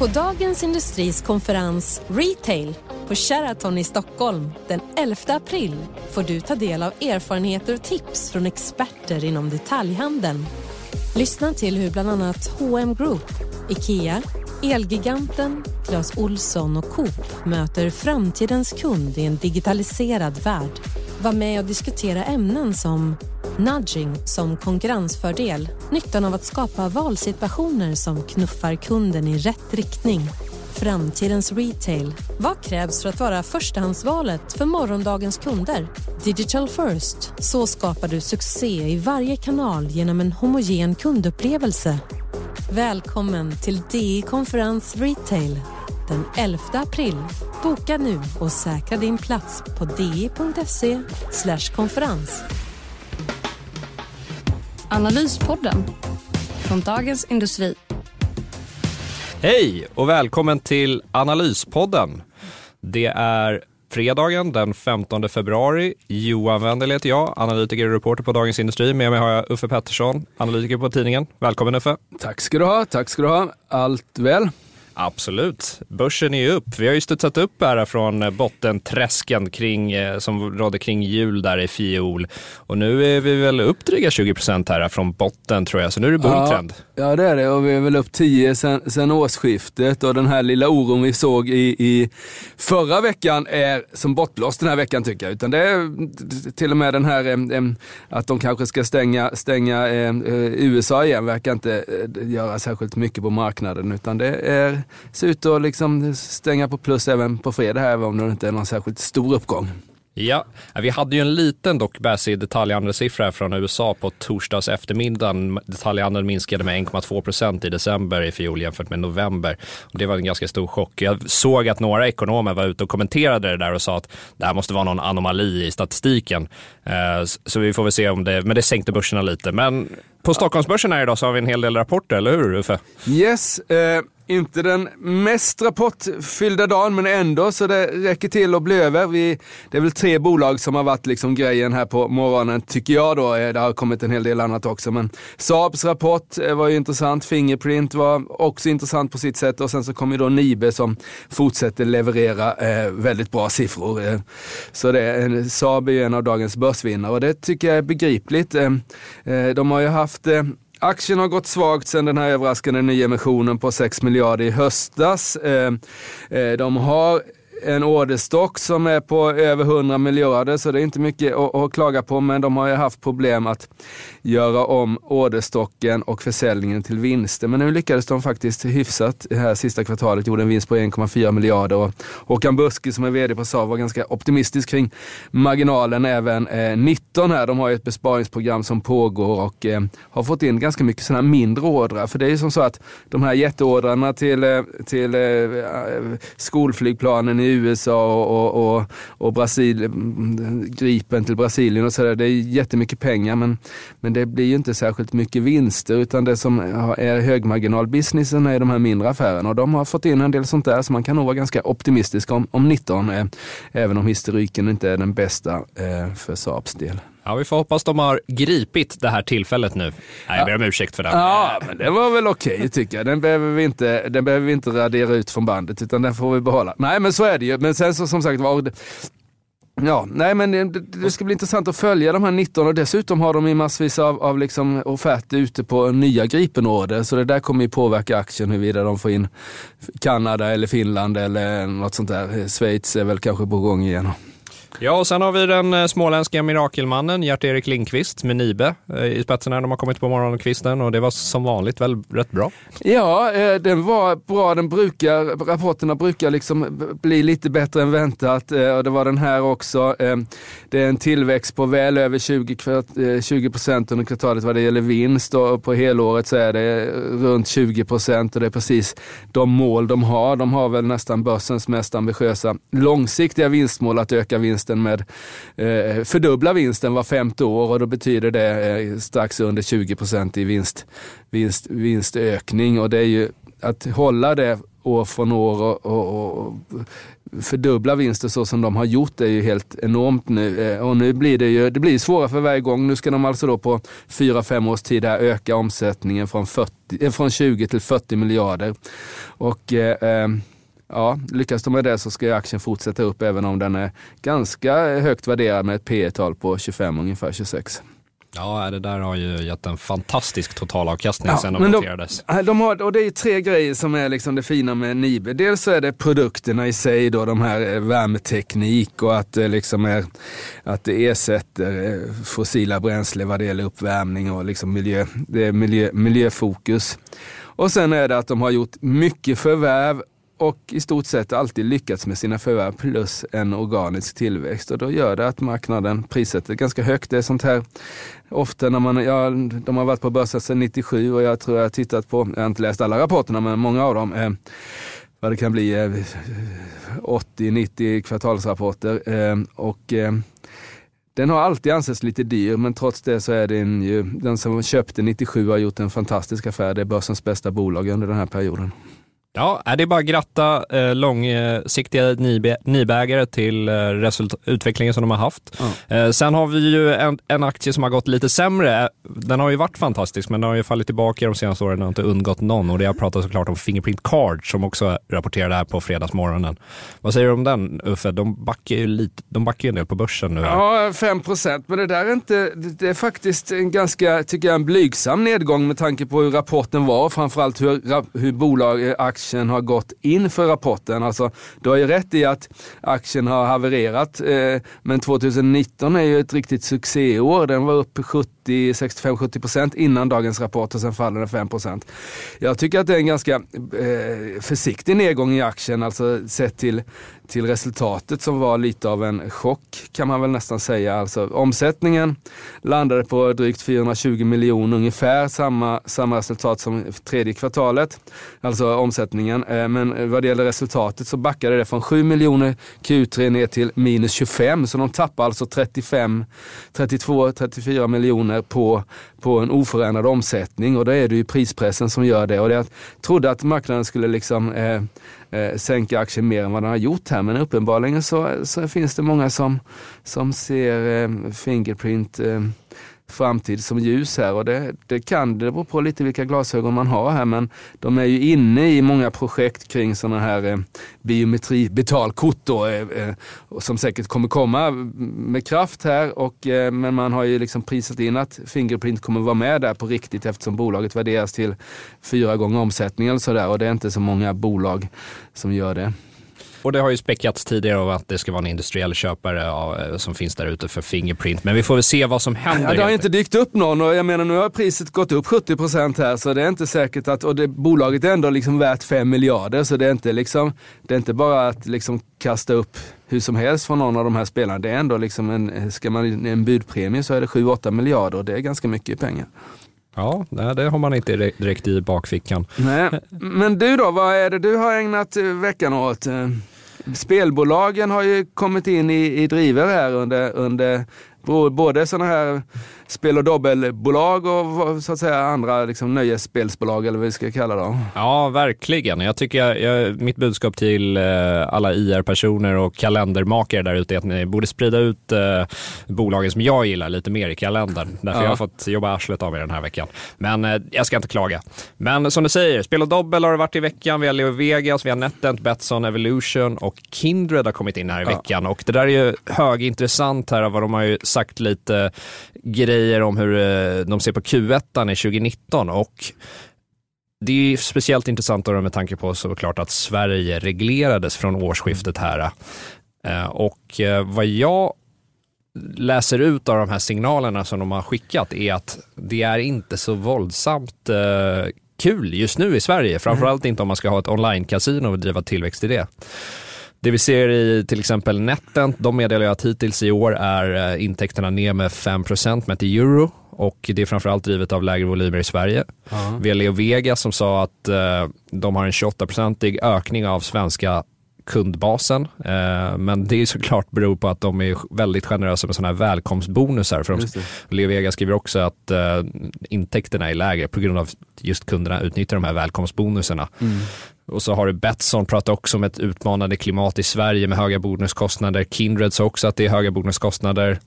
På Dagens Industris konferens Retail på Sheraton i Stockholm den 11 april får du ta del av erfarenheter och tips från experter inom detaljhandeln. Lyssna till hur bland annat H&M Group, IKEA, Elgiganten, Clas Olsson och Coop möter framtidens kund i en digitaliserad värld. Var med och diskutera ämnen som nudging som konkurrensfördel, nyttan av att skapa valsituationer som knuffar kunden i rätt riktning, framtidens retail. Vad krävs för att vara förstahandsvalet för morgondagens kunder? Digital first. Så skapar du succé i varje kanal genom en homogen kundupplevelse. Välkommen till DI Konferens Retail den 11 april. Boka nu och säkra din plats på di.se konferens. Analyspodden från Dagens Industri. Hej och välkommen till Analyspodden. Det är fredagen den 15 februari. Johan Wendel heter jag, analytiker och reporter på Dagens Industri. Med mig har jag Uffe Pettersson, analytiker på tidningen. Välkommen Uffe. Tack ska du ha, tack ska du ha. Allt väl? Absolut. Börsen är upp. Vi har ju studsat upp här från bottenträsken kring, eh, som rådde kring jul där i fjol. Och nu är vi väl upp dryga 20 procent här från botten tror jag, så nu är det bulltrend. Ja, ja, det är det och vi är väl upp 10 sen, sen årsskiftet och den här lilla oron vi såg i, i förra veckan är som bortblåst den här veckan tycker jag. Utan det är till och med den här eh, att de kanske ska stänga, stänga eh, USA igen verkar inte göra särskilt mycket på marknaden utan det är ser ut att liksom stänga på plus även på fredag även om det inte är någon särskilt stor uppgång. Ja, vi hade ju en liten dock bäsig detaljhandelssiffra från USA på torsdags eftermiddagen. Detaljhandeln minskade med 1,2 procent i december i fjol jämfört med november. Och det var en ganska stor chock. Jag såg att några ekonomer var ute och kommenterade det där och sa att det här måste vara någon anomali i statistiken. Eh, så vi får väl se om det, men det sänkte börserna lite. Men på Stockholmsbörsen här idag så har vi en hel del rapporter, eller hur Uffe? Yes. Eh inte den mest rapportfyllda dagen, men ändå så det räcker till att bli över. Vi, det är väl tre bolag som har varit liksom grejen här på morgonen, tycker jag då. Eh, det har kommit en hel del annat också, men Saabs rapport eh, var ju intressant. Fingerprint var också intressant på sitt sätt och sen så kom ju då Nibe som fortsätter leverera eh, väldigt bra siffror. Eh, så det, Saab är ju en av dagens börsvinnare och det tycker jag är begripligt. Eh, eh de har ju haft eh, Aktien har gått svagt sedan den här överraskande nyemissionen på 6 miljarder i höstas. Ehm, eh, de har en orderstock som är på över 100 miljarder, så det är inte mycket att klaga på, men de har ju haft problem att göra om orderstocken och försäljningen till vinster. Men nu lyckades de faktiskt hyfsat det här sista kvartalet, gjorde en vinst på 1,4 miljarder och Håkan Buske som är vd på Saab var ganska optimistisk kring marginalen även eh, 19 här. De har ju ett besparingsprogram som pågår och eh, har fått in ganska mycket sådana mindre ordrar. För det är ju som så att de här jätteordrarna till, eh, till eh, skolflygplanen i USA och, och, och, och Brasil, mm, Gripen till Brasilien och sådär. Det är jättemycket pengar men, men det blir ju inte särskilt mycket vinster utan det som är högmarginalbusinessen är de här mindre affärerna och de har fått in en del sånt där så man kan nog vara ganska optimistisk om, om 19 eh, även om historiken inte är den bästa eh, för Saabs del. Ja, vi får hoppas de har gripit det här tillfället nu. Nej, jag ber om ursäkt för det. Ja, men det var väl okej okay, tycker jag. Den behöver, vi inte, den behöver vi inte radera ut från bandet, utan den får vi behålla. Nej, men så är det ju. Men sen så som sagt var, Ja, nej men det, det, ska bli intressant att följa de här 19 och dessutom har de ju massvis av, av liksom offerter ute på nya Gripen-order. Så det där kommer ju påverka aktien huruvida de får in Kanada eller Finland eller något sånt där. Schweiz är väl kanske på gång igen. Ja, och sen har vi den eh, småländska mirakelmannen Gert-Erik Lindqvist med Nibe eh, i spetsen här. de har kommit på morgonkvisten och det var som vanligt väl rätt bra. Ja, eh, den var bra. Den brukar, rapporterna brukar liksom bli lite bättre än väntat och det var den här också. Det är en tillväxt på väl över 20, 20 procent under kvartalet vad det gäller vinst och på helåret så är det runt 20 procent och det är precis de mål de har. De har väl nästan börsens mest ambitiösa långsiktiga vinstmål att öka vinsten med, eh, fördubbla vinsten var femte år och då betyder det eh, strax under 20 procent i vinst, vinst, vinstökning och det är ju att hålla det år från år och, och, och fördubbla vinsten så som de har gjort är ju helt enormt nu. Eh, och nu blir det ju det blir svårare för varje gång. Nu ska de alltså då på 4-5 års tid här öka omsättningen från, 40, eh, från 20 till 40 miljarder. Och eh, ehm, ja, lyckas de med det så ska aktien fortsätta upp även om den är ganska högt värderad med ett P tal på 25, ungefär 26. Ja, det där har ju gett en fantastisk totalavkastning ja, sen de noterades. De, de har, och det är tre grejer som är liksom det fina med Nibe. Dels så är det produkterna i sig, då, de här eh, värmeteknik och att det, liksom är, att det ersätter eh, fossila bränsle vad det gäller uppvärmning och liksom miljö, det är miljö, miljöfokus. Och sen är det att de har gjort mycket förvärv och i stort sett alltid lyckats med sina förvärv plus en organisk tillväxt och då gör det att marknaden prissätter ganska högt. Det är sånt här ofta när man, ja, de har varit på börsen sedan 97 och jag tror jag har tittat på, jag har inte läst alla rapporterna men många av dem, eh, vad det kan bli, eh, 80-90 kvartalsrapporter eh, och eh, den har alltid ansetts lite dyr, men trots det så är den ju, den som köpte 97 har gjort en fantastisk affär. Det är börsens bästa bolag under den här perioden. Ja, det är bara att gratta eh, långsiktiga NIB-ägare till eh, utvecklingen som de har haft. Ja. Eh, sen har vi ju en, en, aktie som har gått lite sämre. Den har ju varit fantastisk, men den har ju fallit tillbaka de senaste åren och inte undgått någon. Och det jag pratar såklart om Fingerprint Card som också rapporterade här på fredagsmorgonen. Vad säger du om den Uffe? De backar ju, lite, de backar ju en del på börsen nu. Ja, 5 procent, men det där är inte, det är faktiskt en ganska, tycker jag, en blygsam nedgång med tanke på hur rapporten var, framförallt hur, hur bolag, aktier aktien har gått inför rapporten. Alltså, du har ju rätt i att aktien har havererat, eh, men 2019 är ju ett riktigt succéår. Den var upp 65-70 procent innan dagens rapport och sen faller den 5 procent. Jag tycker att det är en ganska eh, försiktig nedgång i aktien, alltså sett till till resultatet som var lite av en chock kan man väl nästan säga. Alltså, omsättningen landade på drygt 420 miljoner, ungefär samma, samma resultat som tredje kvartalet. Alltså omsättningen. Eh, men vad det gäller resultatet så backade det från 7 miljoner Q3 ner till minus 25. Så de tappade alltså 35, 32, 34 miljoner på, på en oförändrad omsättning och då är det ju prispressen som gör det. Och jag trodde att marknaden skulle liksom eh, eh, sänka aktien mer än vad den har gjort här. Men uppenbarligen så, så finns det många som, som ser eh, Fingerprint eh, framtid som ljus här. Och det, det kan, det beror på lite vilka glasögon man har här men de är ju inne i många projekt kring sådana här eh, biometri, betalkort då, eh, eh, som säkert kommer komma med kraft här. Och eh, men man har ju liksom prisat in att Fingerprint kommer vara med där på riktigt eftersom bolaget värderas till fyra gånger omsättningen och sådär. Och det är inte så många bolag som gör det. Och det har ju späckats tidigare av att det ska vara en industriell köpare av, eh, som finns där ute för Fingerprint. Men vi får väl se vad som händer. Ja, det har inte dykt upp någon och jag menar nu har priset gått upp 70 procent här så det är inte säkert att, och det, bolaget är ändå liksom värt 5 miljarder så det är inte, liksom, det är inte bara att liksom kasta upp hur som helst från någon av de här spelarna. Det är ändå liksom en, ska man en budpremie så är det 7-8 miljarder och det är ganska mycket pengar. Ja, det har man inte direkt i bakfickan. Nej. Men du då, vad är det du har ägnat veckan åt? Spelbolagen har ju kommit in i, i driver här under, under både sådana här spel och dobbelbolag och så att säga andra liksom, nöjesspelsbolag eller vad vi ska kalla dem. Ja, verkligen. Jag tycker jag, jag, mitt budskap till eh, alla IR-personer och kalendermakare där ute är att ni borde sprida ut eh, bolagen som jag gillar lite mer i kalendern. Därför ja. jag har fått jobba arslet av mig den här veckan. Men eh, jag ska inte klaga. Men som du säger, spel och dobbel har det varit i veckan. Vi har Leo Vegas, vi har NetEnt, Betsson, Evolution och Kindred har kommit in här i ja. veckan. Och det där är ju högintressant här, vad de har ju sagt lite grejer om hur eh, de ser på Q1 i 2019 och det är speciellt intressant då med tanke på såklart att Sverige reglerades från årsskiftet här. Eh, och eh, vad jag läser ut av de här signalerna som de har skickat är att det är inte så våldsamt kul just nu i Sverige. Framförallt inte om man ska ha ett online-casino och driva tillväxt i det. Det vi ser i till exempel Netent, de meddelar att hittills i år är eh, intäkterna ner med 5 mätt i euro och det är framförallt drivet av lägre volymer i Sverige. Uh-huh. Vi har Leo Vegas som sa att eh, de har en 28-procentig ökning av svenska kundbasen. Eh, men det är såklart beror på att de är väldigt generösa med sådana här välkomstbonusar. För Leo Vegas skriver också att eh, intäkterna är lägre på grund av just kunderna utnyttjar de här välkomstbonusarna. Mm. Och så har du Betsson pratar också om ett utmanande klimat i Sverige med höga bonuskostnader. Kindred sa också att det är höga bonuskostnader.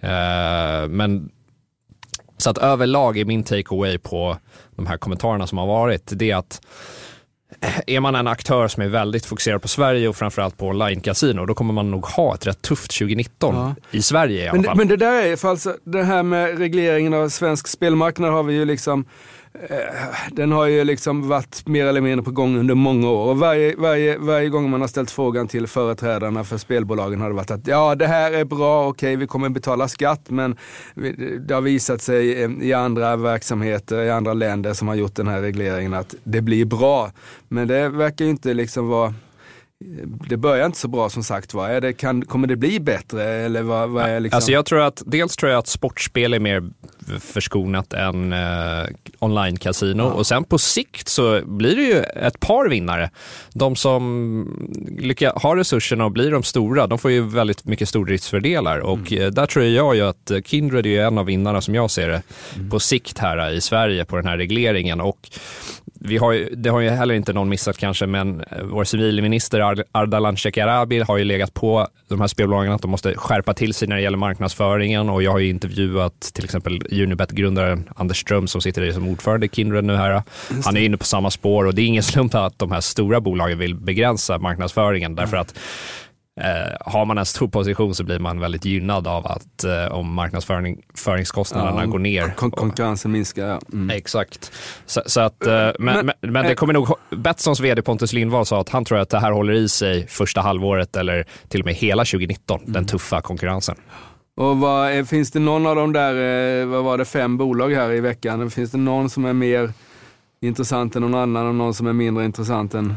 Eh, men så att överlag är min takeaway på de här kommentarerna som har varit, det är att är man en aktör som är väldigt fokuserad på Sverige och framförallt på online-casino, då kommer man nog ha ett rätt tufft 2019 ja. i Sverige i alla men, fall. Men det där är, för alltså det här med regleringen av svensk spelmarknad har vi ju liksom Eh, Eh, den har ju liksom varit mer eller mindre på gång under många år. Och varje, varje, varje gång man har ställt frågan till företrädarna för spelbolagen har det varit att ja, det här är bra, okej, vi kommer betala skatt, men det har visat sig eh, i andra verksamheter, i andra länder som har gjort den här regleringen att det blir bra. Men det verkar ju inte liksom vara det börjar inte så bra som sagt var. Är det, kan, kommer det bli bättre? Eller vad, vad är liksom... alltså jag tror att, dels tror jag att sportspel är mer förskonat än eh, online-casino ja. och sen på sikt så blir det ju ett par vinnare. De som lyckas, har resurserna och blir de stora, de får ju väldigt mycket stordriftsfördelar och mm. Eh, där tror jag ju att Kindred är en av vinnarna som jag ser det mm. på sikt här i Sverige på den här regleringen och vi har ju, det har ju heller inte någon missat kanske, men eh, vår civilminister Ardalan Shekarabi har ju legat på de här spelbolagen att de måste skärpa till sig när det gäller marknadsföringen. Och jag har ju intervjuat till exempel Unibet-grundaren Anders Ström som sitter som ordförande i Kindred nu här. Han är inne på samma spår och det är ingen slump att de här stora bolagen vill begränsa marknadsföringen. Därför att Eh, har man en stor position så blir man väldigt gynnad av att eh, om marknadsföringskostnaderna ja, går ner. Kon konkurrensen minskar, ja. Mm. Exakt. Så, så att, eh, men, men, men, det kommer nog, Betssons vd Pontus Lindvall sa att han tror att det här håller i sig första halvåret eller till och med hela 2019, mm. den tuffa konkurrensen. Och vad, finns det någon av de där, eh, vad var det, fem bolag här i veckan, finns det någon som är mer intressant än någon annan och någon som är mindre intressant än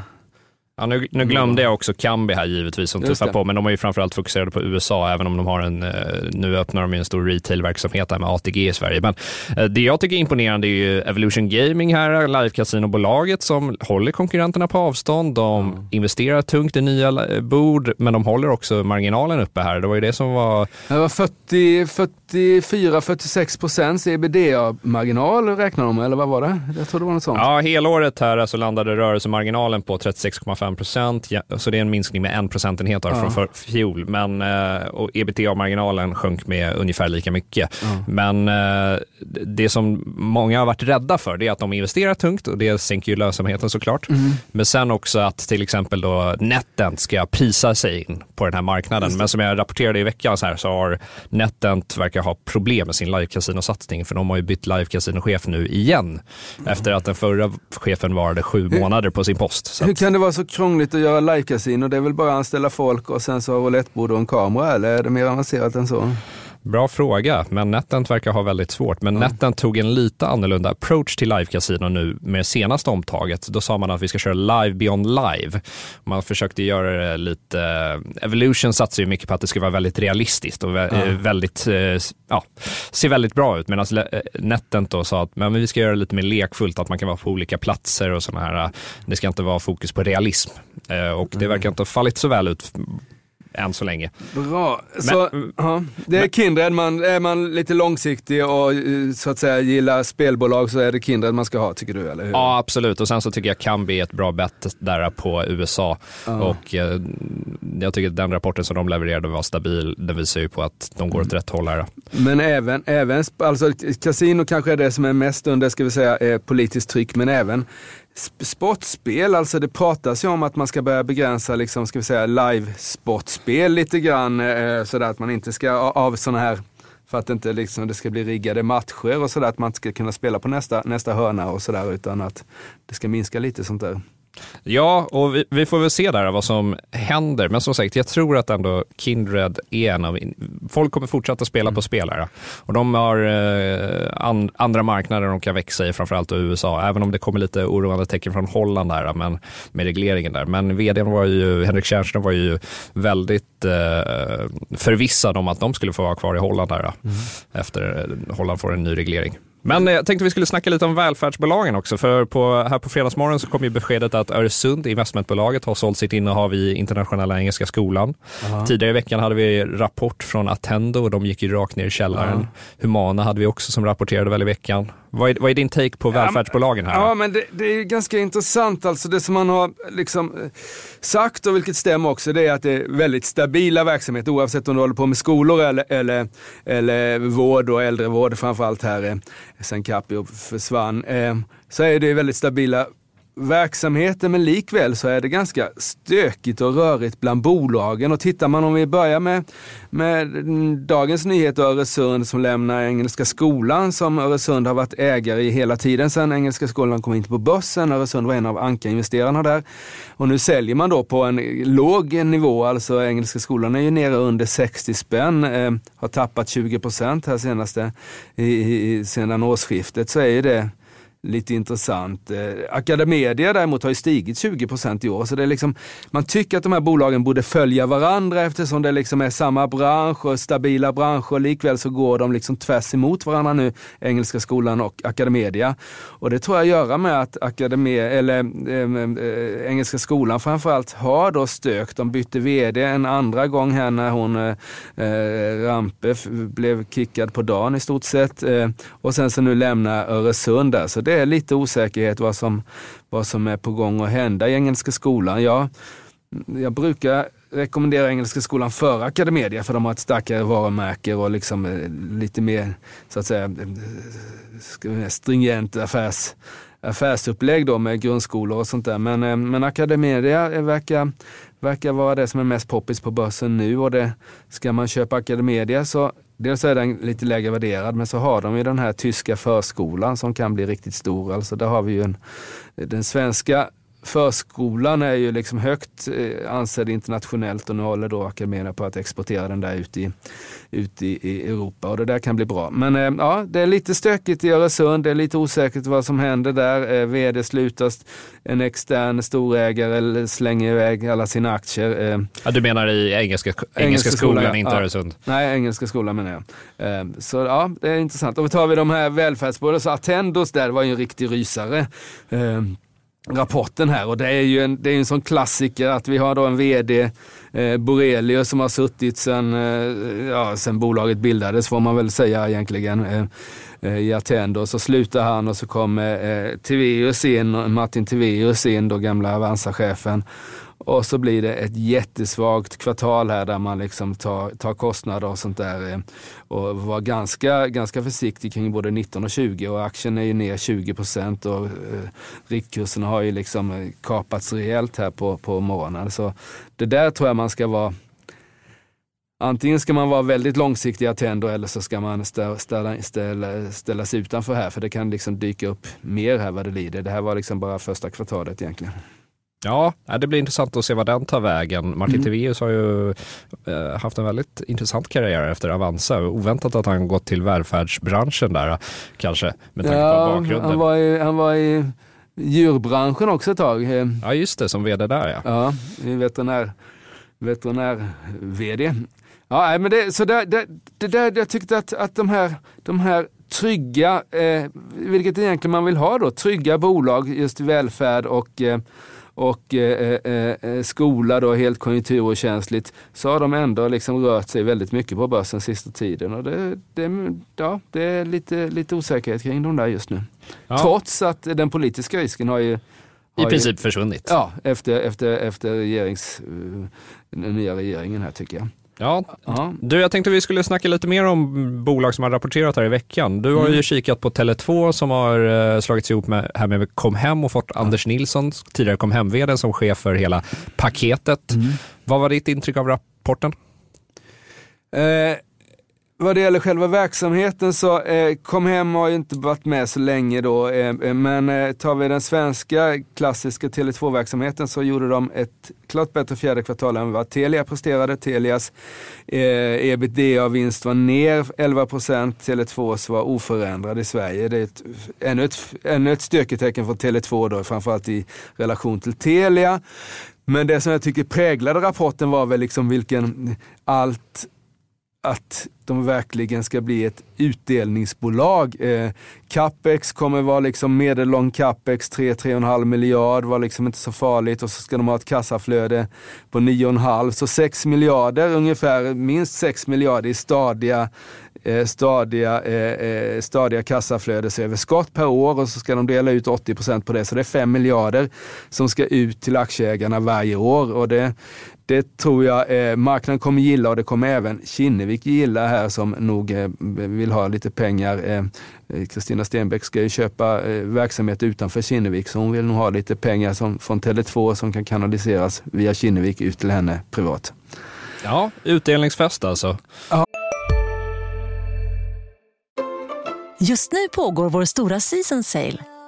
Ja, nu, nu, glömde jag också Kambi här givetvis som tuffar på, men de är ju framförallt fokuserade på USA, även om de har en, eh, nu öppnar de ju en stor retailverksamhet här med ATG i Sverige. Men eh, det jag tycker är imponerande är ju Evolution Gaming här, live-casinobolaget som håller konkurrenterna på avstånd. De mm. investerar tungt i nya eh, bord, men de håller också marginalen uppe här. Det var ju det som var... Det var 44-46 procents ebitda-marginal räknar de eller vad var det? Jag tror det var något sånt. Ja, helåret här så landade rörelsemarginalen på 36,5 5 procent, ja, så det är en minskning med en procentenhet ja. från för, fjol. Men, eh, och ebitda-marginalen sjönk med ungefär lika mycket. Ja. Men eh, det som många har varit rädda för det är att de investerar tungt och det sänker ju lönsamheten såklart. Mm. Men sen också att till exempel då Netent ska prisa sig in på den här marknaden. Men som jag rapporterade i veckan så, här, så har Netent verkar ha problem med sin live-casino-satsning för de har ju bytt live-casino-chef nu igen mm. efter att den förra chefen varade sju månader på sin post. Hur kan det vara så krångligt att göra live-casino? Det är väl bara att anställa folk och sen så ha roulettbord och en kamera eller är det mer avancerat än så? Bra fråga, men Netent verkar ha väldigt svårt. Men mm. Netent tog en lite annorlunda approach till live-casino nu med det senaste omtaget. Då sa man att vi ska köra live beyond live. Man försökte göra det lite... Evolution satsar ju mycket på att det ska vara väldigt realistiskt och mm. väldigt, ja, ser väldigt bra ut. Medan eh, Netent då sa att men vi ska göra det lite mer lekfullt, att man kan vara på olika platser och sådana här. Det ska inte vara fokus på realism. Och det mm. verkar inte ha fallit så väl ut än så länge. Bra. Så, men, ja, det är men, Kindred, man, är man lite långsiktig och eh, så att säga gillar spelbolag så är det Kindred man ska ha, tycker du? Eller hur? Ja, absolut. Och sen så tycker jag Kambi är ett bra bett där på USA. Ja. Och eh, jag tycker att den rapporten som de levererade var stabil. Den visar ju på att de går åt rätt håll här. Men även, även alltså kasino kanske är det som är mest under, ska vi säga, eh, politiskt tryck, men även sportspel, alltså det pratas ju om att man ska börja begränsa liksom, ska vi säga, live-sportspel lite grann. Eh, sådär att man inte ska av sådana här, för att inte liksom, det ska bli riggade matcher och sådär, att man inte ska kunna spela på nästa, nästa hörna och sådär, utan att det ska minska lite sånt där. Ja, och vi, vi, får väl se där vad som händer. Men som sagt, jag tror att ändå Kindred är en av... Folk kommer fortsätta spela på spelare. Och de har eh, an, andra marknader de kan växa i, framförallt i USA. Även om det kommer lite oroande tecken från Holland där, men, med regleringen där. Men vdn var ju, Henrik Tjärnström var ju väldigt eh, förvissad om att de skulle få vara kvar i Holland där. Mm. Efter Holland får en ny reglering. Men jag tänkte vi skulle snacka lite om välfärdsbolagen också, för på, här på fredagsmorgon så kom ju beskedet att Öresund, investmentbolaget, har sålt sitt innehav i Internationella Engelska Skolan. Aha. Tidigare i veckan hade vi rapport från Attendo och de gick ju rakt ner i källaren. Aha. Humana hade vi också som rapporterade väl i veckan. Vad är, vad är din take på välfärdsbolagen här? Ja, men det, det är ganska intressant alltså. Det som man har liksom eh, sagt och vilket stämmer också, det är att det är väldigt stabila verksamheter oavsett om du håller på med skolor eller, eller, eller vård och äldrevård framförallt här eh, sen Capio försvann. Eh, så är det väldigt stabila verksamheten men likväl så är det ganska stökigt och rörigt bland bolagen. Och tittar man om vi börjar med, med dagens nyhet Öresund som lämnar Engelska skolan som Öresund har varit ägare i hela tiden sedan Engelska skolan kom in på börsen. Öresund var en av ankarinvesterarna där. Och nu säljer man då på en låg nivå, alltså Engelska skolan är ju nere under 60 spänn, eh, har tappat 20 procent här senaste, i, i, sedan årsskiftet så är ju det lite intressant. Eh, Academedia däremot har ju stigit 20% i år. Så det är liksom, man tycker att de här bolagen borde följa varandra eftersom det liksom är samma bransch och stabila branscher. Likväl så går de liksom tvärs emot varandra nu, Engelska skolan och Academedia. Och det tror jag göra med att Akademi, eller, eh, eh, eh, Engelska skolan framförallt har då stök. De bytte vd en andra gång här när hon, eh, eh Rampe, blev kickad på dagen i stort sett. Eh, och sen så nu lämnar Öresund där. Så det är lite osäkerhet vad som, vad som är på gång att hända i Engelska skolan. Jag, jag brukar rekommendera Engelska skolan före Academedia för de har ett starkare varumärke och liksom eh, lite mer så att eh, säga stringent affärs, affärsupplägg då med grundskolor och sånt där. Men, eh, men Academedia verkar, verkar vara det som är mest poppis på börsen nu och det, ska man köpa Academedia så Dels är den lite lägre värderad men så har de ju den här tyska förskolan som kan bli riktigt stor. Alltså där har vi ju en, den svenska förskolan är ju liksom högt eh, ansedd internationellt och nu håller då Academedia på att exportera den där ut i, ut i, i Europa och det där kan bli bra. Men eh, ja, det är lite stökigt i Öresund, det är lite osäkert vad som händer där. Eh, vd slutas, en extern storägare slänger iväg alla sina aktier. Eh, ja, du menar i Engelska, engelska, engelska skolan, skolan inte ja. Öresund? Nej, Engelska skolan menar jag. Eh, så ja, det är intressant. Och tar vi de här välfärdsbolagen, så Attendos där var ju en riktig rysare. Rapporten här och det är ju en, det är en sån klassiker att vi har då en vd, eh, Borelius, som har suttit sedan eh, ja, sen bolaget bildades får man väl säga egentligen. Eh, eh, i Attendo. Så slutar han och så kommer eh, Tiveus in, Martin Tiveus in, då gamla Avanza-chefen. Och så blir det ett jättesvagt kvartal här där man liksom tar, tar kostnader och sånt där. Eh, och var ganska, ganska försiktig kring både 19 och 20 och aktien är ju ner 20 procent och eh, riktkurserna har ju liksom eh, kapats rejält här på, på morgonen. Så det där tror jag man ska vara Antingen ska man vara väldigt långsiktig i Attendo eller så ska man ställa, ställa, ställa, ställa sig utanför här för det kan liksom dyka upp mer här vad det lider. Det här var liksom bara första kvartalet egentligen. Ja, det blir intressant att se vad den tar vägen. Martin mm. Tiveus har ju eh, haft en väldigt intressant karriär efter Avanza. Oväntat att han gått till välfärdsbranschen där kanske, med tanke ja, på bakgrunden. Han var, i, han var i djurbranschen också ett tag. Ja, just det, som vd där ja. Ja, veterinär, veterinär-vd. Ja, men det, så det, det, det där, jag tyckte att, att de här, de här trygga, eh, vilket egentligen man vill ha då, trygga bolag, just välfärd och eh, och eh, eh, eh, skola då helt konjunkturokänsligt så har de ändå liksom rört sig väldigt mycket på börsen sista tiden. Och det, det, ja, det är lite, lite osäkerhet kring de där just nu. Ja. Trots att den politiska risken har ju i princip försvunnit. Ja, efter, efter, efter regerings, eh, den nya regeringen här tycker jag. Ja, du jag tänkte vi skulle snacka lite mer om bolag som har rapporterat här i veckan. Du har mm. ju kikat på Tele2 som har uh, slagits ihop med, här med Comhem och fått ja. Anders Nilsson, tidigare Comhem-vd, som chef för hela paketet. Mm. Vad var ditt intryck av rapporten? Eh, vad det gäller själva verksamheten så eh, kom hem har ju inte varit med så länge då. Eh, eh men eh, tar vi den svenska klassiska Tele2-verksamheten så gjorde de ett klart bättre fjärde kvartal än vad Telia presterade. Telias eh, ebitda-vinst var ner 11 procent, Tele2s var oförändrad i Sverige. Det är ett, ännu, ett, ännu ett styrketecken från Tele2 då, framförallt i relation till Telia. Men det som jag tycker präglade rapporten var väl liksom vilken allt att de verkligen ska bli ett utdelningsbolag. Eh, capex kommer vara liksom medellång capex, 3-3,5 miljard var liksom inte så farligt och så ska de ha ett kassaflöde på 9,5 så 6 miljarder ungefär, minst 6 miljarder i stadiga eh, stadiga, eh, eh, stadiga kassaflödesöverskott per år och så ska de dela ut 80 procent på det. Så det är 5 miljarder som ska ut till aktieägarna varje år. Och det, det tror jag eh, marknaden kommer gilla och det kommer även Kinnevik gilla här som nog eh, vill ha lite pengar. Eh, eh, Kristina Stenbeck ska ju köpa eh, verksamhet utanför Kinnevik så hon vill nog ha lite pengar som, från Tele2 som kan kanaliseras via Kinnevik ut till henne privat. Ja, utdelningsfest alltså. Ja. Just nu pågår vår stora season sale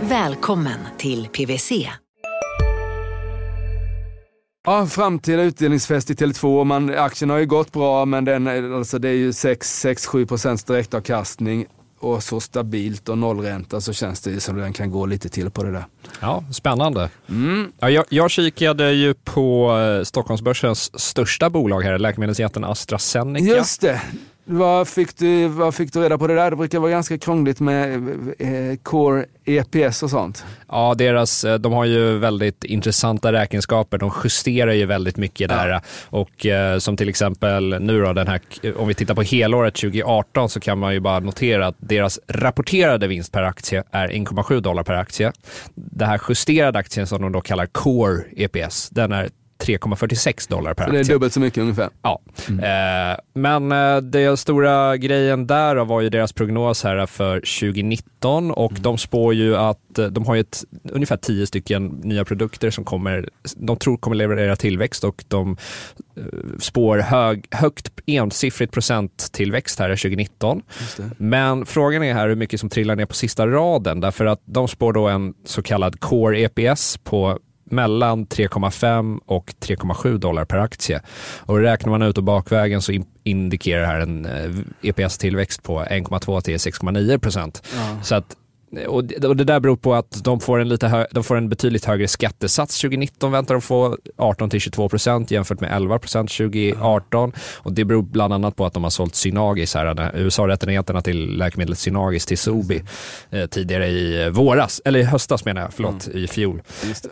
Välkommen till PWC. Ja, framtida utdelningsfest i Tele2. Man, aktien har ju gått bra, men den, alltså det är ju 6-7 procents direktavkastning och så stabilt och nollränta så känns det som den kan gå lite till på det där. Ja, spännande. Mm. Ja, jag, jag kikade ju på eh, Stockholmsbörsens största bolag här, läkemedelsjätten AstraZeneca. Just det. Vad fick, du, vad fick du reda på det där? Det brukar vara ganska krångligt med eh, Core EPS och sånt. Ja, deras, eh, de har ju väldigt intressanta räkenskaper. De justerar ju väldigt mycket där. Ja. Och eh, som till exempel nu då, den här, om vi tittar på helåret 2018 så kan man ju bara notera att deras rapporterade vinst per aktie är 1,7 dollar per aktie. Det här justerade aktien som de då kallar Core EPS, den är 3,46 dollar per aktie. Det är dubbelt så mycket ungefär. Ja, mm. eh, men eh, den stora grejen där var ju deras prognos här för 2019 och mm. de spår ju att eh, de har ju ett, ungefär 10 stycken nya produkter som kommer, de tror kommer leverera tillväxt och de eh, spår hög, högt ensiffrigt procenttillväxt här 2019. Men frågan är här hur mycket som trillar ner på sista raden därför att de spår då en så kallad core EPS på mellan 3,5 och 3,7 dollar per aktie. Och räknar man ut och bakvägen så indikerar det här en EPS-tillväxt eh, e på 1,2 till 6,9 procent. Ja. Så att och det, där beror på att de får en, lite hö, de får en betydligt högre skattesats 2019 väntar de få 18 till 22 procent jämfört med 11 procent 2018. Och det beror bland annat på att de har sålt Synagis, här, USA-rättigheterna till läkemedlet Synagis till Sobi eh, tidigare i våras, eller i höstas menar jag, förlåt, mm. i fjol.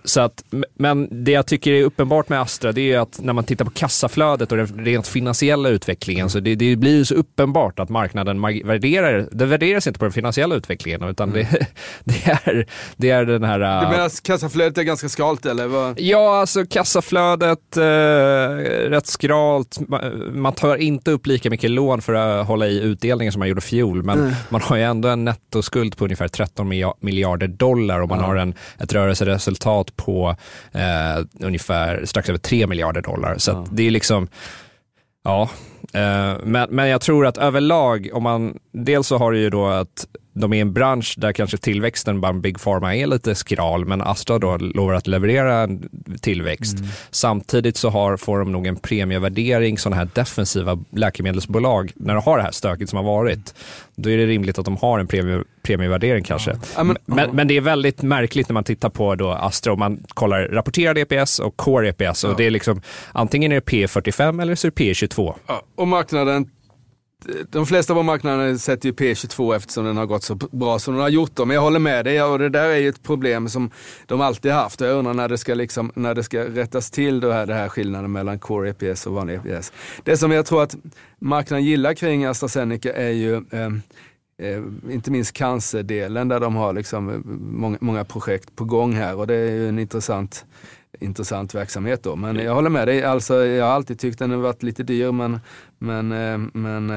Så att, men det jag tycker är uppenbart med Astra det är att när man tittar på kassaflödet och den rent finansiella utvecklingen så det, det blir så uppenbart att marknaden värderar, det värderas inte på den finansiella utvecklingen utan mm. det det, är, det är den här... Du menar att kassaflödet är ganska skralt eller? Vad? Ja, alltså kassaflödet, eh, rätt skralt. Man tar inte upp lika mycket lån för att hålla i utdelningen som man gjorde fjol, men mm. man har ju ändå en nettoskuld på ungefär 13 miljarder dollar och man mm. har en, ett rörelseresultat på eh, ungefär strax över 3 miljarder dollar. Så mm. det är liksom, ja, men, men jag tror att överlag, om man, dels så har du ju då att de är i en bransch där kanske tillväxten bland Big Pharma är lite skral, men Astra då lovar att leverera en tillväxt. Mm. Samtidigt så har, får de nog en premievärdering, sådana här defensiva läkemedelsbolag, när de har det här stöket som har varit. Då är det rimligt att de har en premie, premievärdering kanske. Ja. Men, men, men, det är väldigt märkligt när man tittar på då Astra och man kollar rapporterad EPS och core EPS. Och det är liksom, antingen är det P45 eller så är det P22. Ja. Och marknaden de flesta på marknaden sätter ju P22 eftersom den har gått så bra som den har gjort. Men jag håller med dig och det där är ju ett problem som de alltid haft. Jag undrar när det ska, liksom, när det ska rättas till det här, det här skillnaden mellan Core EPS och vanlig EPS. Det som jag tror att marknaden gillar kring AstraZeneca är ju eh, Eh, inte minst cancerdelen där de har liksom eh, många, många projekt på gång här och det är ju en intressant intressant verksamhet då. Men jag håller med dig, alltså, jag har alltid tyckt den har varit lite dyr men, men, eh, men eh,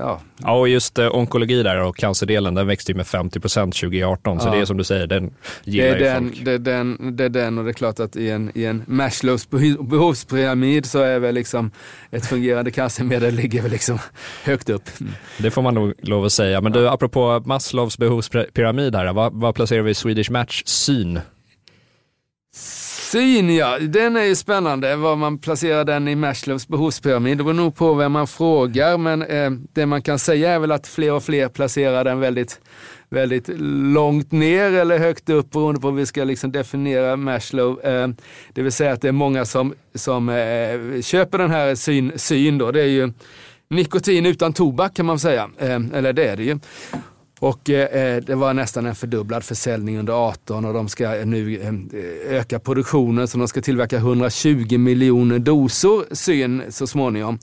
ja. Ja och just eh, onkologi där och cancerdelen den växte ju med 50% 2018 så det är som du säger, den gillar det är ju den, folk. Det är, den, det är den och det är klart att i en, i en Maslows behovspyramid så är väl liksom ett fungerande cancermedel ligger väl liksom högt upp. Det får man nog lov att säga. Men du, apropå Maslows behovspyramid här, vad, vad placerar vi Swedish Match syn? Syn ja, den är ju spännande var man placerar den i Maslows behovspyramid. Det beror nog på vem man frågar men eh, det man kan säga är väl att fler och fler placerar den väldigt, väldigt långt ner eller högt upp beroende på hur vi ska liksom definiera Maslow. Eh, det vill säga att det är många som, som eh, köper den här syn, syn då. Det är ju nikotin utan tobak kan man säga, eh, eller det är det ju. Och eh, eh, det var nästan en fördubblad försäljning under 18 och de ska nu eh, öka produktionen så de ska tillverka 120 miljoner doser syn så småningom.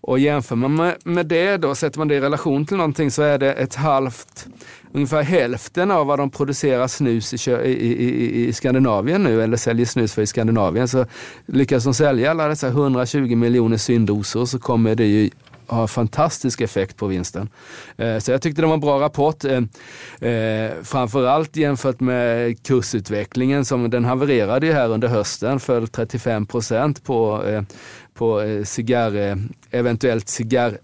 Och jämför man med, med det då, sätter man det i relation till någonting så är det ett halvt, ungefär hälften av vad de producerar snus i, i, i, i Skandinavien nu, eller säljer snus för i Skandinavien. Så lyckas de sälja alla dessa 120 miljoner syndoser så kommer det ju har fantastisk effekt på vinsten. Eh, så jag tyckte det var en bra rapport. Eh, eh, framförallt jämfört med kursutvecklingen som den havererade ju här under hösten, föll 35 procent på på eh, cigarr, eh, eventuellt cigarr,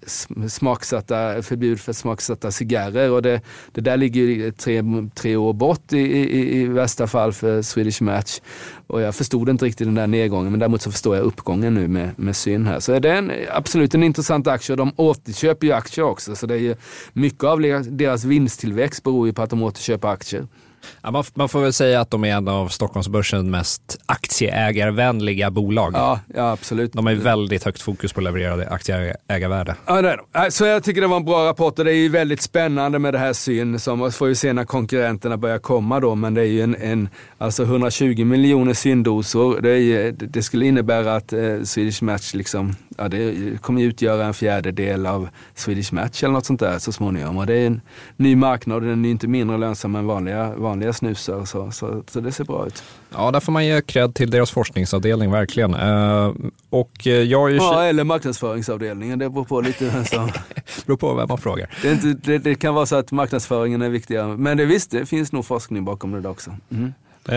smaksatta, förbud för smaksatta cigarrer. Och det, det där ligger tre, tre år bort i, i, i värsta fall för Swedish Match. Och jag förstod inte riktigt den där nedgången men däremot så förstår jag uppgången nu med, med syn här. Så är det en, absolut en intressant aktie och de återköper ju aktier också. Så det är ju mycket av deras vinsttillväxt beror ju på att de återköper aktier. Ja, man, man, får väl säga att de är en av Stockholmsbörsens mest aktieägarvänliga bolag. Ja, ja, absolut. De har väldigt högt fokus på levererade aktieägarvärde. Ja, det är de. Så jag tycker det var en bra rapport och det är ju väldigt spännande med det här syn. Som man får ju se när konkurrenterna börjar komma då, men det är ju en, en alltså 120 miljoner syndoser. Det, är, det skulle innebära att eh, Swedish Match liksom, ja, det kommer utgöra en fjärdedel av Swedish Match eller något sånt där så småningom. Och det är en ny marknad och den är inte mindre lönsam än vanliga, vanliga snusar. Så, så, så det ser bra ut. Ja, där får man ge cred till deras forskningsavdelning, verkligen. Uh, och jag ju... Ja, eller marknadsföringsavdelningen, det beror på lite. Så. beror på vem man frågar. Det, inte, det, det, kan vara så att marknadsföringen är viktigare, men det visst, det finns nog forskning bakom det också. Mm. Uh,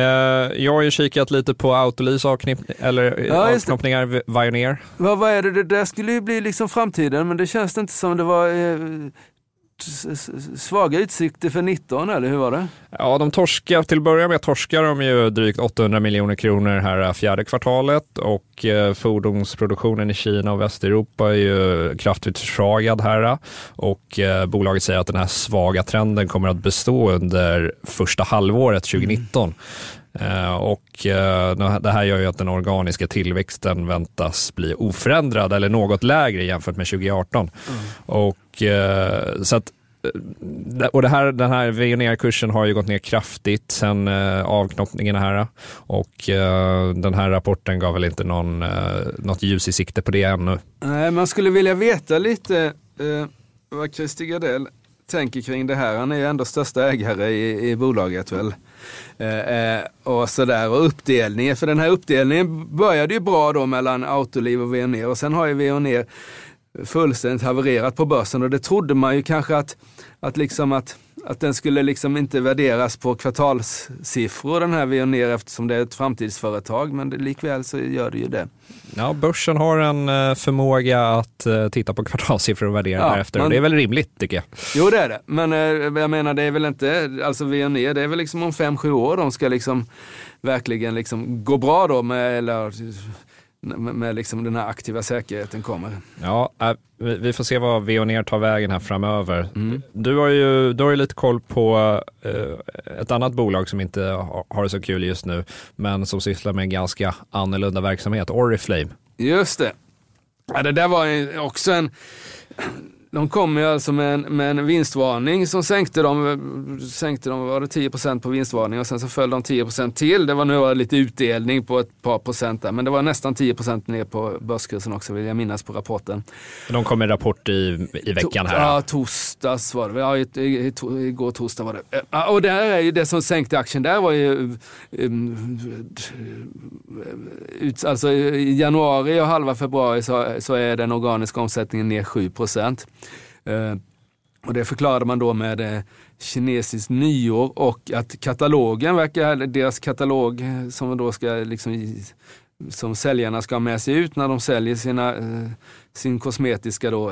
jag har ju kikat lite på avknipp, eller ja, avknoppningar, Vioneer. Ja, vad är det? Det där skulle ju bli liksom framtiden, men det känns inte som det var eh, svaga utsikter för 19 eller hur var det? Ja, de torskar, till att börja med torskar de ju drygt 800 miljoner kronor här fjärde kvartalet och eh, fordonsproduktionen i Kina och Västeuropa är ju kraftigt försvagad här och eh, bolaget säger att den här svaga trenden kommer att bestå under första halvåret 2019. Uh, och uh, det här gör ju att den organiska tillväxten väntas bli oförändrad eller något lägre jämfört med 2018. Mm. Och uh, så att och det här, den här Veoneer-kursen har ju gått ner kraftigt sen eh, avknoppningen här och eh, den här rapporten gav väl inte någon, eh, något ljus i sikte på det ännu. Nej, man skulle vilja veta lite eh, vad Christer Gardell tänker kring det här. Han är ju ändå största ägare i, i bolaget väl. Eh, eh, och sådär. Och uppdelningen, för den här uppdelningen började ju bra då mellan Autoliv och Veoneer och sen har ju Veoneer fullständigt havererat på börsen. Och det trodde man ju kanske att, att, liksom att, att den skulle liksom inte värderas på kvartalssiffror den här Veoneer eftersom det är ett framtidsföretag men det, likväl så gör det ju det. Ja, börsen har en eh, förmåga att eh, titta på kvartalssiffror och värdera ja, därefter. Man, det är väl rimligt tycker jag. Jo det är det, men eh, jag menar det är väl inte, alltså Veoneer det är väl liksom om fem, sju år de ska liksom verkligen liksom gå bra då med, eller med liksom den här aktiva säkerheten kommer. Ja, vi får se vad Veoneer tar vägen här framöver. Mm. Du har ju du har ju lite koll på ett annat bolag som inte har det så kul just nu, men som sysslar med en ganska annorlunda verksamhet, Oriflame. Just det. Ja, det där var också en de kom ju alltså med en, med en vinstvarning som sänkte dem, sänkte dem var det 10% på vinstvarning och sen så föll de 10% till. Det var nu lite utdelning på ett par procent där, men det var nästan 10% ner på börskursen också vill jag minnas på rapporten. De kom med rapport i, i veckan här? Ja, torsdags var det. Ja, igår torsdag var det. Ja, och där är ju det som sänkte aktien där var ju um, alltså i januari och halva februari så, så är den organiska omsättningen ner 7 procent. Eh, och det förklarade man då med eh, kinesiskt nyår och att katalogen verkar, deras katalog eh, som då ska liksom som säljarna ska ha med sig ut när de säljer sina, eh, sin kosmetiska då,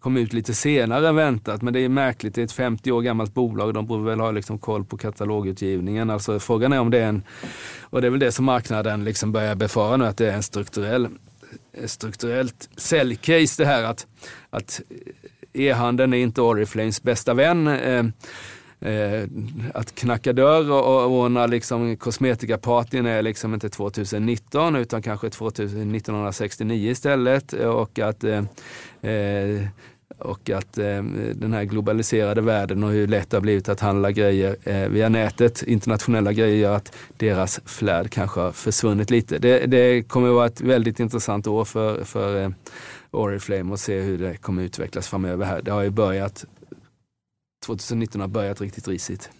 kom ut lite senare än väntat. Men det är märkligt, det är ett 50 år gammalt bolag, de borde väl ha liksom koll på katalogutgivningen. Alltså frågan är om det är en, och det är väl det som marknaden liksom börjar befara nu, att det är en strukturell strukturellt säljcase det här att, att e-handeln är inte Oriflames bästa vän. Eh, eh, att knacka dörr och, och ordna liksom kosmetikapartyn är liksom inte 2019 utan kanske 1969 istället. Och att eh, eh, och att eh, den här globaliserade världen och hur lätt det har blivit att handla grejer eh, via nätet, internationella grejer, gör att deras flärd kanske har försvunnit lite. Det, det kommer att vara ett väldigt intressant år för, för eh, Oriflame och se hur det kommer utvecklas framöver här. Det har ju börjat, 2019 har börjat riktigt risigt.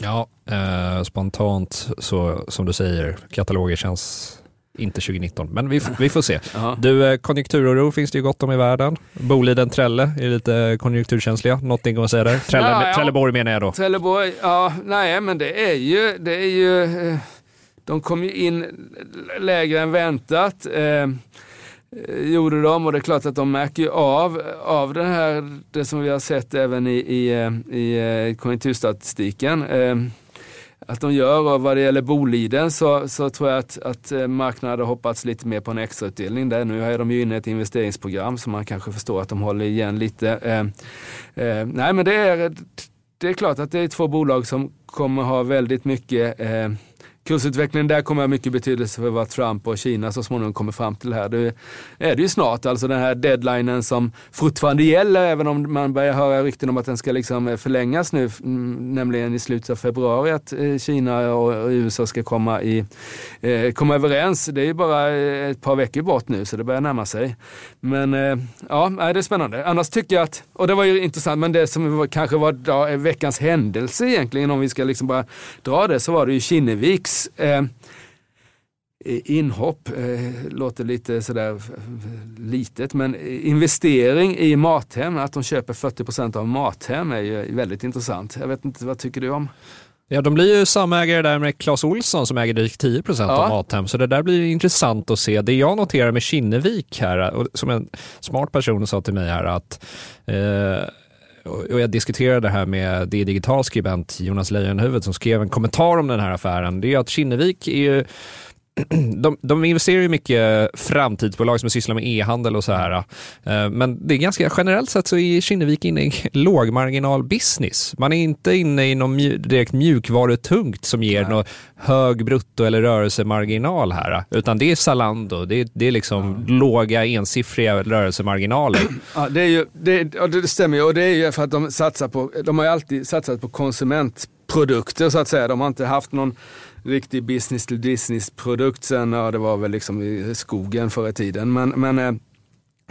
Ja, eh, spontant så som du säger, kataloger känns inte 2019, men vi, vi får se. Du, eh, konjunkturoro finns det ju gott om i världen. Boliden Trelle är lite konjunkturkänsliga. Någonting att säga där? Trelle, ja, ja. Trelleborg menar jag då. Trelleborg, ja, nej men det är ju, det är ju, eh, de kom ju in lägre än väntat. Eh, gjorde de och det är klart att de märker ju av, av det här, det som vi har sett även i, i, eh, i eh, konjunkturstatistiken. Att de gör. Och vad det gäller Boliden så, så tror jag att, att marknaden hade hoppats lite mer på en extrautdelning. Där nu är de ju inne i ett investeringsprogram så man kanske förstår att de håller igen lite. Nej men det är, det är klart att det är två bolag som kommer ha väldigt mycket kursutvecklingen där kommer ha mycket betydelse för vad Trump och Kina så småningom kommer fram till här. Det är det ju snart, alltså den här deadlinen som fortfarande gäller, även om man börjar höra rykten om att den ska liksom förlängas nu, mm, nämligen i slutet av februari, att eh, Kina och USA ska komma, i, eh, komma överens. Det är ju bara eh, ett par veckor bort nu, så det börjar närma sig. Men ja, det är spännande. Annars tycker jag att, och det var ju intressant, men det som kanske var veckans händelse egentligen, om vi ska liksom bara dra det, så var det ju Kinneviks eh, inhopp, eh, låter lite sådär litet, men investering i Mathem, att de köper 40% av Mathem är ju väldigt intressant. Jag vet inte, vad tycker du om? Ja, de blir ju samägare där med Clas Olsson som äger drygt 10 ja. av Mathem, så det där blir intressant att se. Det jag noterar med Kinnevik här, och som en smart person sa till mig här, att eh, och jag diskuterade det här med det digital skribent Jonas Leijonhufvud som skrev en kommentar om den här affären. Det är att Kinnevik är ju de, de investerar ju mycket framtidsbolag som sysslar med e-handel och så här. Eh, men det är ganska generellt sett så är Kinnevik inne i lågmarginal business. Man är inte inne i någon mjuk, direkt mjukvarutungt som ger någon hög brutto eller rörelsemarginal här. Utan det är Zalando, det är, det är liksom ja. låga ensiffriga rörelsemarginaler. Ja, det, är ju, det, det stämmer ju och det är ju för att de satsar på, de har ju alltid satsat på konsumentprodukter så att säga. De har inte haft någon riktig business to business produkt sen, ja det var väl liksom i skogen förr i tiden. Men, men eh,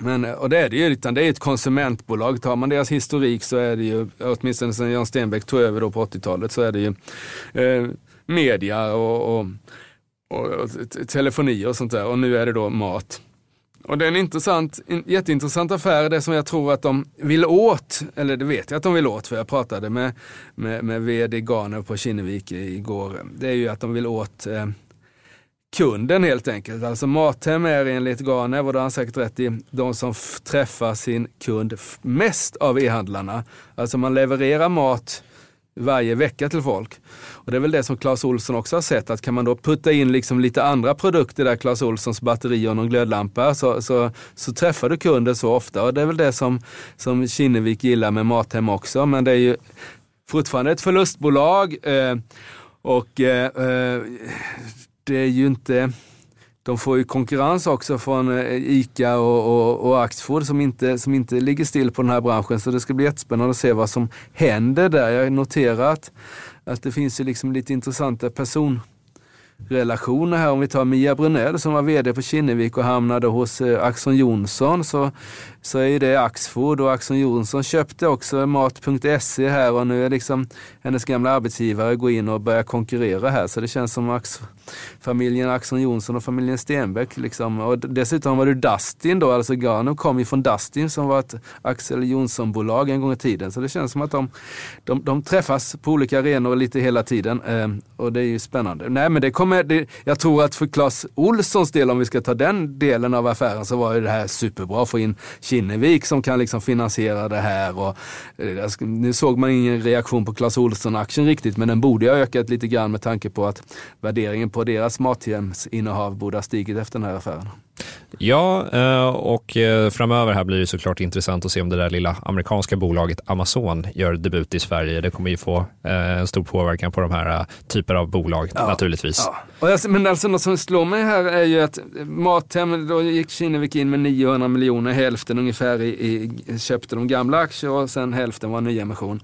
men, eh, och det är det ju, utan det är ett konsumentbolag. Tar man deras historik så är det ju, åtminstone sen Jan Stenbeck tog över då på 80-talet, så är det ju eh, media och, och, och, och, telefoni och sånt där. Och nu är det då mat. Och det är en intressant, en jätteintressant affär, det som jag tror att de vill åt, eller det vet jag att de vill åt, för jag pratade med, med, med vd Garner på Kinnevik igår. Det är ju att de vill åt eh, kunden helt enkelt. Alltså Mathem är enligt Garner, vad har han säkert rätt i, de som träffar sin kund mest av e-handlarna. Alltså man levererar mat varje vecka till folk. Och det är väl det som Clas Olsson också har sett, att kan man då putta in liksom lite andra produkter där, Clas Olssons batteri och någon glödlampa, så, så, så träffar du kunden så ofta. Och det är väl det som, som Kinnevik gillar med Mathem också. Men det är ju fortfarande ett förlustbolag eh, och eh, eh det är ju inte de får ju konkurrens också från eh, ICA och, och, och Axfood som inte, som inte ligger still på den här branschen. Så det ska bli jättespännande att se vad som händer där. Jag noterar att, att det finns ju liksom lite intressanta person relationer här. Om vi tar Mia Brunell som var VD på Kinnevik och hamnade hos eh, Axon Jonsson så, så är det Axfood och Axon Jonsson köpte också Mat.se här och nu är liksom hennes gamla arbetsgivare går in och börjar konkurrera här. Så det känns som Ax, familjen Axon Jonsson och familjen Stenbeck. Liksom. Och dessutom var det Dustin då, alltså Garno kom ju från Dustin som var ett Axel Jonsson-bolag en gång i tiden. Så det känns som att de, de, de träffas på olika arenor lite hela tiden eh, och det är ju spännande. Nej men det kommer, det, jag tror att för Clas Olssons del, om vi ska ta den delen av affären, så var ju det här superbra att få in Kinnevik som kan liksom finansiera det här. Och, eh, nu såg man ingen reaktion på Clas Ohlson-aktien riktigt, men den borde ha ökat lite grann med tanke på att värderingen på deras mathemsinnehav borde ha stigit efter den här affären. Ja, eh, och eh, framöver här blir det såklart intressant att se om det där lilla amerikanska bolaget Amazon gör debut i Sverige. Det kommer ju få eh, en stor påverkan på de här typer av bolag ja, naturligtvis. Ja. men alltså något som slår mig här är ju att Mathem, då gick Kinnevik in med 900 miljoner, hälften ungefär i, i, köpte de gamla aktier och sen hälften var nyemission.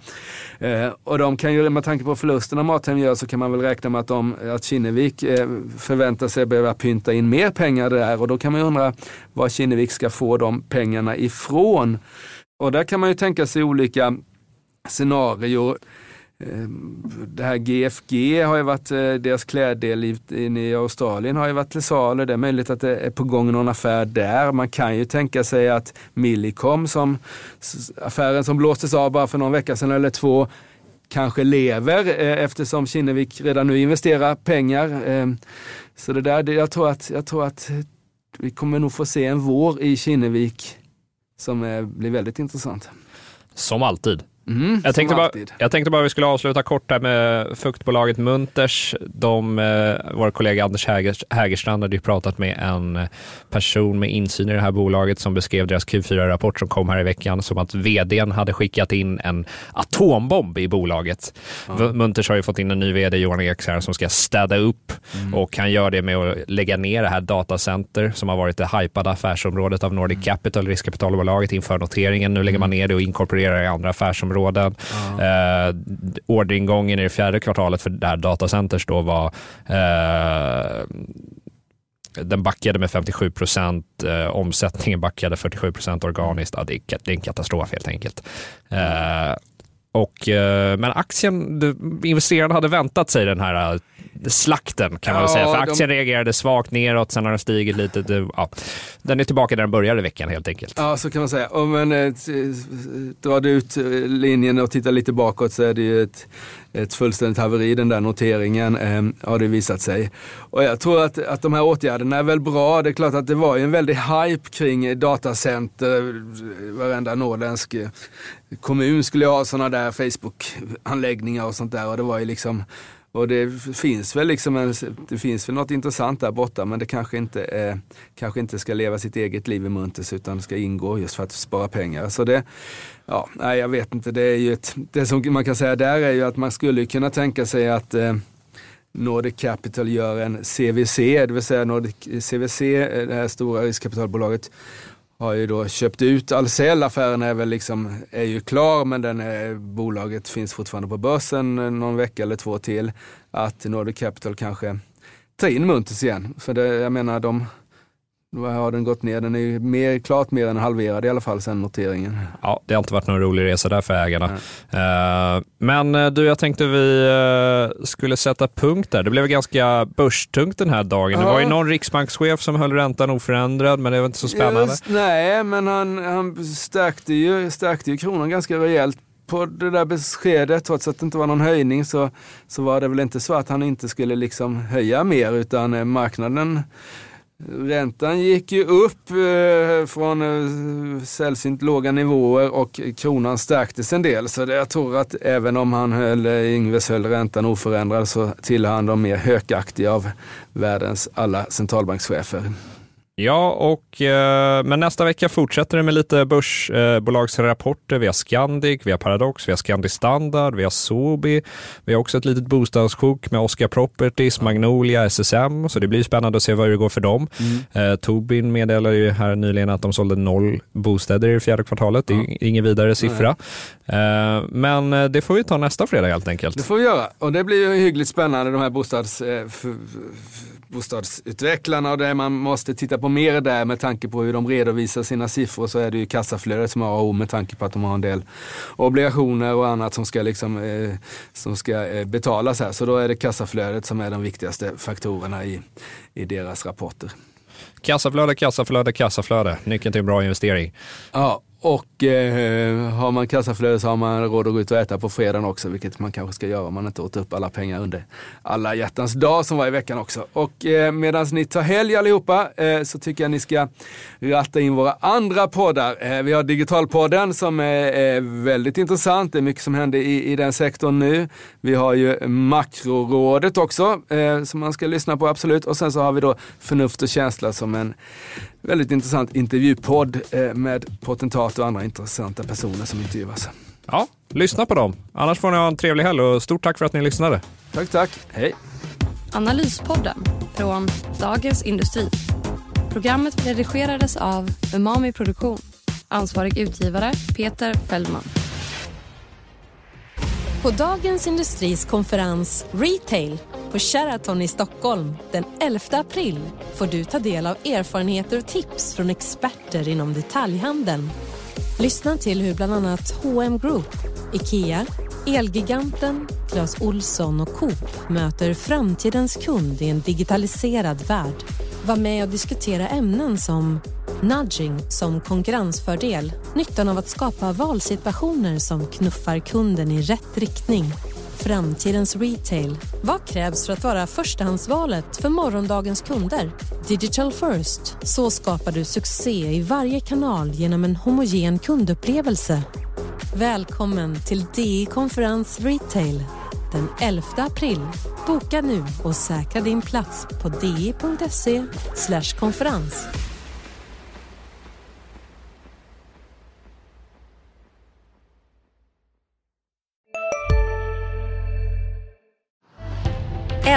Eh, och de kan ju, med tanke på förlusterna Mathem gör så kan man väl räkna med att, de, att Kinnevik eh, förväntar sig behöva pynta in mer pengar där och då kan man ju undra var Kinnevik ska få de pengarna ifrån. Och där kan man ju tänka sig olika scenarier. Ehm, det här GFG har ju varit, eh, deras kläddel i Australien har ju varit till salu. Det är möjligt att det är på gång någon affär där. Man kan ju tänka sig att Millicom, som affären som blåstes av bara för någon vecka sedan eller två, kanske lever eh, eftersom Kinnevik redan nu investerar pengar. Ehm, så det där, jag tror att, jag tror att vi kommer nog få se en vår i Kinnevik som eh, blir väldigt intressant. Som alltid. Mm, jag, tänkte bara, jag tänkte bara vi skulle avsluta kort här med fuktbolaget Munters. De, eh, vår kollega Anders Hägerstrand hade ju pratat med en person med insyn i det här bolaget som beskrev deras Q4-rapport som kom här i veckan som att vdn hade skickat in en atombomb i bolaget. Mm. Munters har ju fått in en ny vd, Johan Ekshär, som ska städa upp mm. och han gör det med att lägga ner det här datacenter som har varit det hypade affärsområdet av Nordic mm. Capital, riskkapitalbolaget inför noteringen. Nu lägger man mm. ner det och inkorporerar i andra affärsområden områden. Ja. Eh, orderingången i det fjärde kvartalet för det här datacenters då var eh, den backade med 57 procent, eh, omsättningen backade 47 procent organiskt. Ja, det, är, det är en katastrof helt enkelt. Eh, och, eh, men aktien, investerarna hade väntat sig den här eh, slakten kan man ja, säga. För aktien de... reagerade svagt neråt, sen har den stigit lite. Det, ja. Den är tillbaka där den började veckan helt enkelt. Ja, så kan man säga. Och men, eh, drar du ut linjen och tittar lite bakåt så är det ju ett ett fullständigt haveri den där noteringen eh, har det visat sig. Och jag tror att, att de här åtgärderna är väl bra. Det är klart att det var ju en väldig hype kring datacenter. Eh, varenda norrländsk eh, kommun skulle ha sådana där Facebook-anläggningar och sånt där och det var ju liksom och det finns väl liksom en, det finns väl något intressant där borta men det kanske inte, eh, kanske inte ska leva sitt eget liv i Munters utan ska ingå just för att spara pengar. Så det, ja, nej jag vet inte, det är ju ett, det som man kan säga där är ju att man skulle kunna tänka sig att eh, Nordic Capital gör en CVC, det vill säga Nordic CVC, eh, det här stora riskkapitalbolaget, har ju då köpt ut Ahlsell. Affären är väl liksom, är ju klar men den är, bolaget finns fortfarande på börsen eh, någon vecka eller två till. Att Nordic Capital kanske tar in Munters igen. För det, jag menar de då har den gått ner. Den är ju mer, klart mer än halverad i alla fall sedan noteringen. Ja, det har inte varit någon rolig resa där för ägarna. Uh, men eh, du, jag tänkte vi uh, skulle sätta punkt där. Det blev ganska börstungt den här dagen. Ja. Det var ju någon riksbankschef som höll räntan oförändrad, men det var inte så spännande. Just, nej, men han, han stärkte, ju, stärkte ju kronan ganska rejält på det där beskedet, trots att det inte var någon höjning, så, så var det väl inte så att han inte skulle liksom höja mer, utan marknaden Räntan gick ju upp eh, från eh, sällsynt låga nivåer och kronan stärktes en del. Så jag tror att även om han höll, eh, Ingves höll räntan oförändrad så tillhör han de mer hökaktiga av världens alla centralbankschefer. Ja, och, eh, men nästa vecka fortsätter det med lite börsbolagsrapporter. Eh, vi har Scandic, vi har Paradox, vi har Scandi Standard, vi har Sobi. Vi har också ett litet bostadssjok med Oscar Properties, Magnolia, SSM. Så det blir spännande att se vad det går för dem. Mm. Eh, Tobin meddelade ju här nyligen att de sålde noll bostäder i det fjärde kvartalet. Det är ja. ingen vidare siffra. Eh, men det får vi ta nästa fredag helt enkelt. Det får vi göra. Och det blir ju hyggligt spännande de här bostads bostadsutvecklarna och det man måste titta på mer där med tanke på hur de redovisar sina siffror så är det ju kassaflödet som har A med tanke på att de har en del obligationer och annat som ska, liksom, eh, som ska eh, betalas här. Så då är det kassaflödet som är de viktigaste faktorerna i, i deras rapporter. Kassaflöde, kassaflöde, kassaflöde. Nyckeln till en bra investering. Ja, och eh, har man kassaflöde så har man råd att gå ut och äta på fredagen också, vilket man kanske ska göra om man inte åt upp alla pengar under alla hjärtans dag som var i veckan också. Och eh, medan ni tar helg allihopa eh, så tycker jag ni ska ratta in våra andra poddar. Eh, vi har Digitalpodden som är, är väldigt intressant. Det är mycket som händer i, i den sektorn nu. Vi har ju Makrorådet också eh, som man ska lyssna på absolut. Och sen så har vi då Förnuft och känsla som en väldigt intressant intervjupodd eh, med potentater och andra intressanta personer som intervjuas. Ja, lyssna på dem. Annars får ni ha en trevlig helg och stort tack för att ni lyssnade. Tack, tack. Hej. Analyspodden från Dagens Industri. Programmet redigerades av Umami Produktion. Ansvarig utgivare Peter Fellman. På Dagens Industris konferens Retail på Sheraton i Stockholm den 11 april får du ta del av erfarenheter och tips från experter inom detaljhandeln. Lyssna till hur bland annat H&M Group, IKEA, Elgiganten, Clas Olsson och Coop möter framtidens kund i en digitaliserad värld. Var med och diskutera ämnen som nudging som konkurrensfördel, nyttan av att skapa valsituationer som knuffar kunden i rätt riktning Framtidens retail. Vad krävs för att vara förstahandsvalet för morgondagens kunder? Digital first. Så skapar du succé i varje kanal genom en homogen kundupplevelse. Välkommen till DI Konferens Retail den 11 april. Boka nu och säkra din plats på di.se konferens.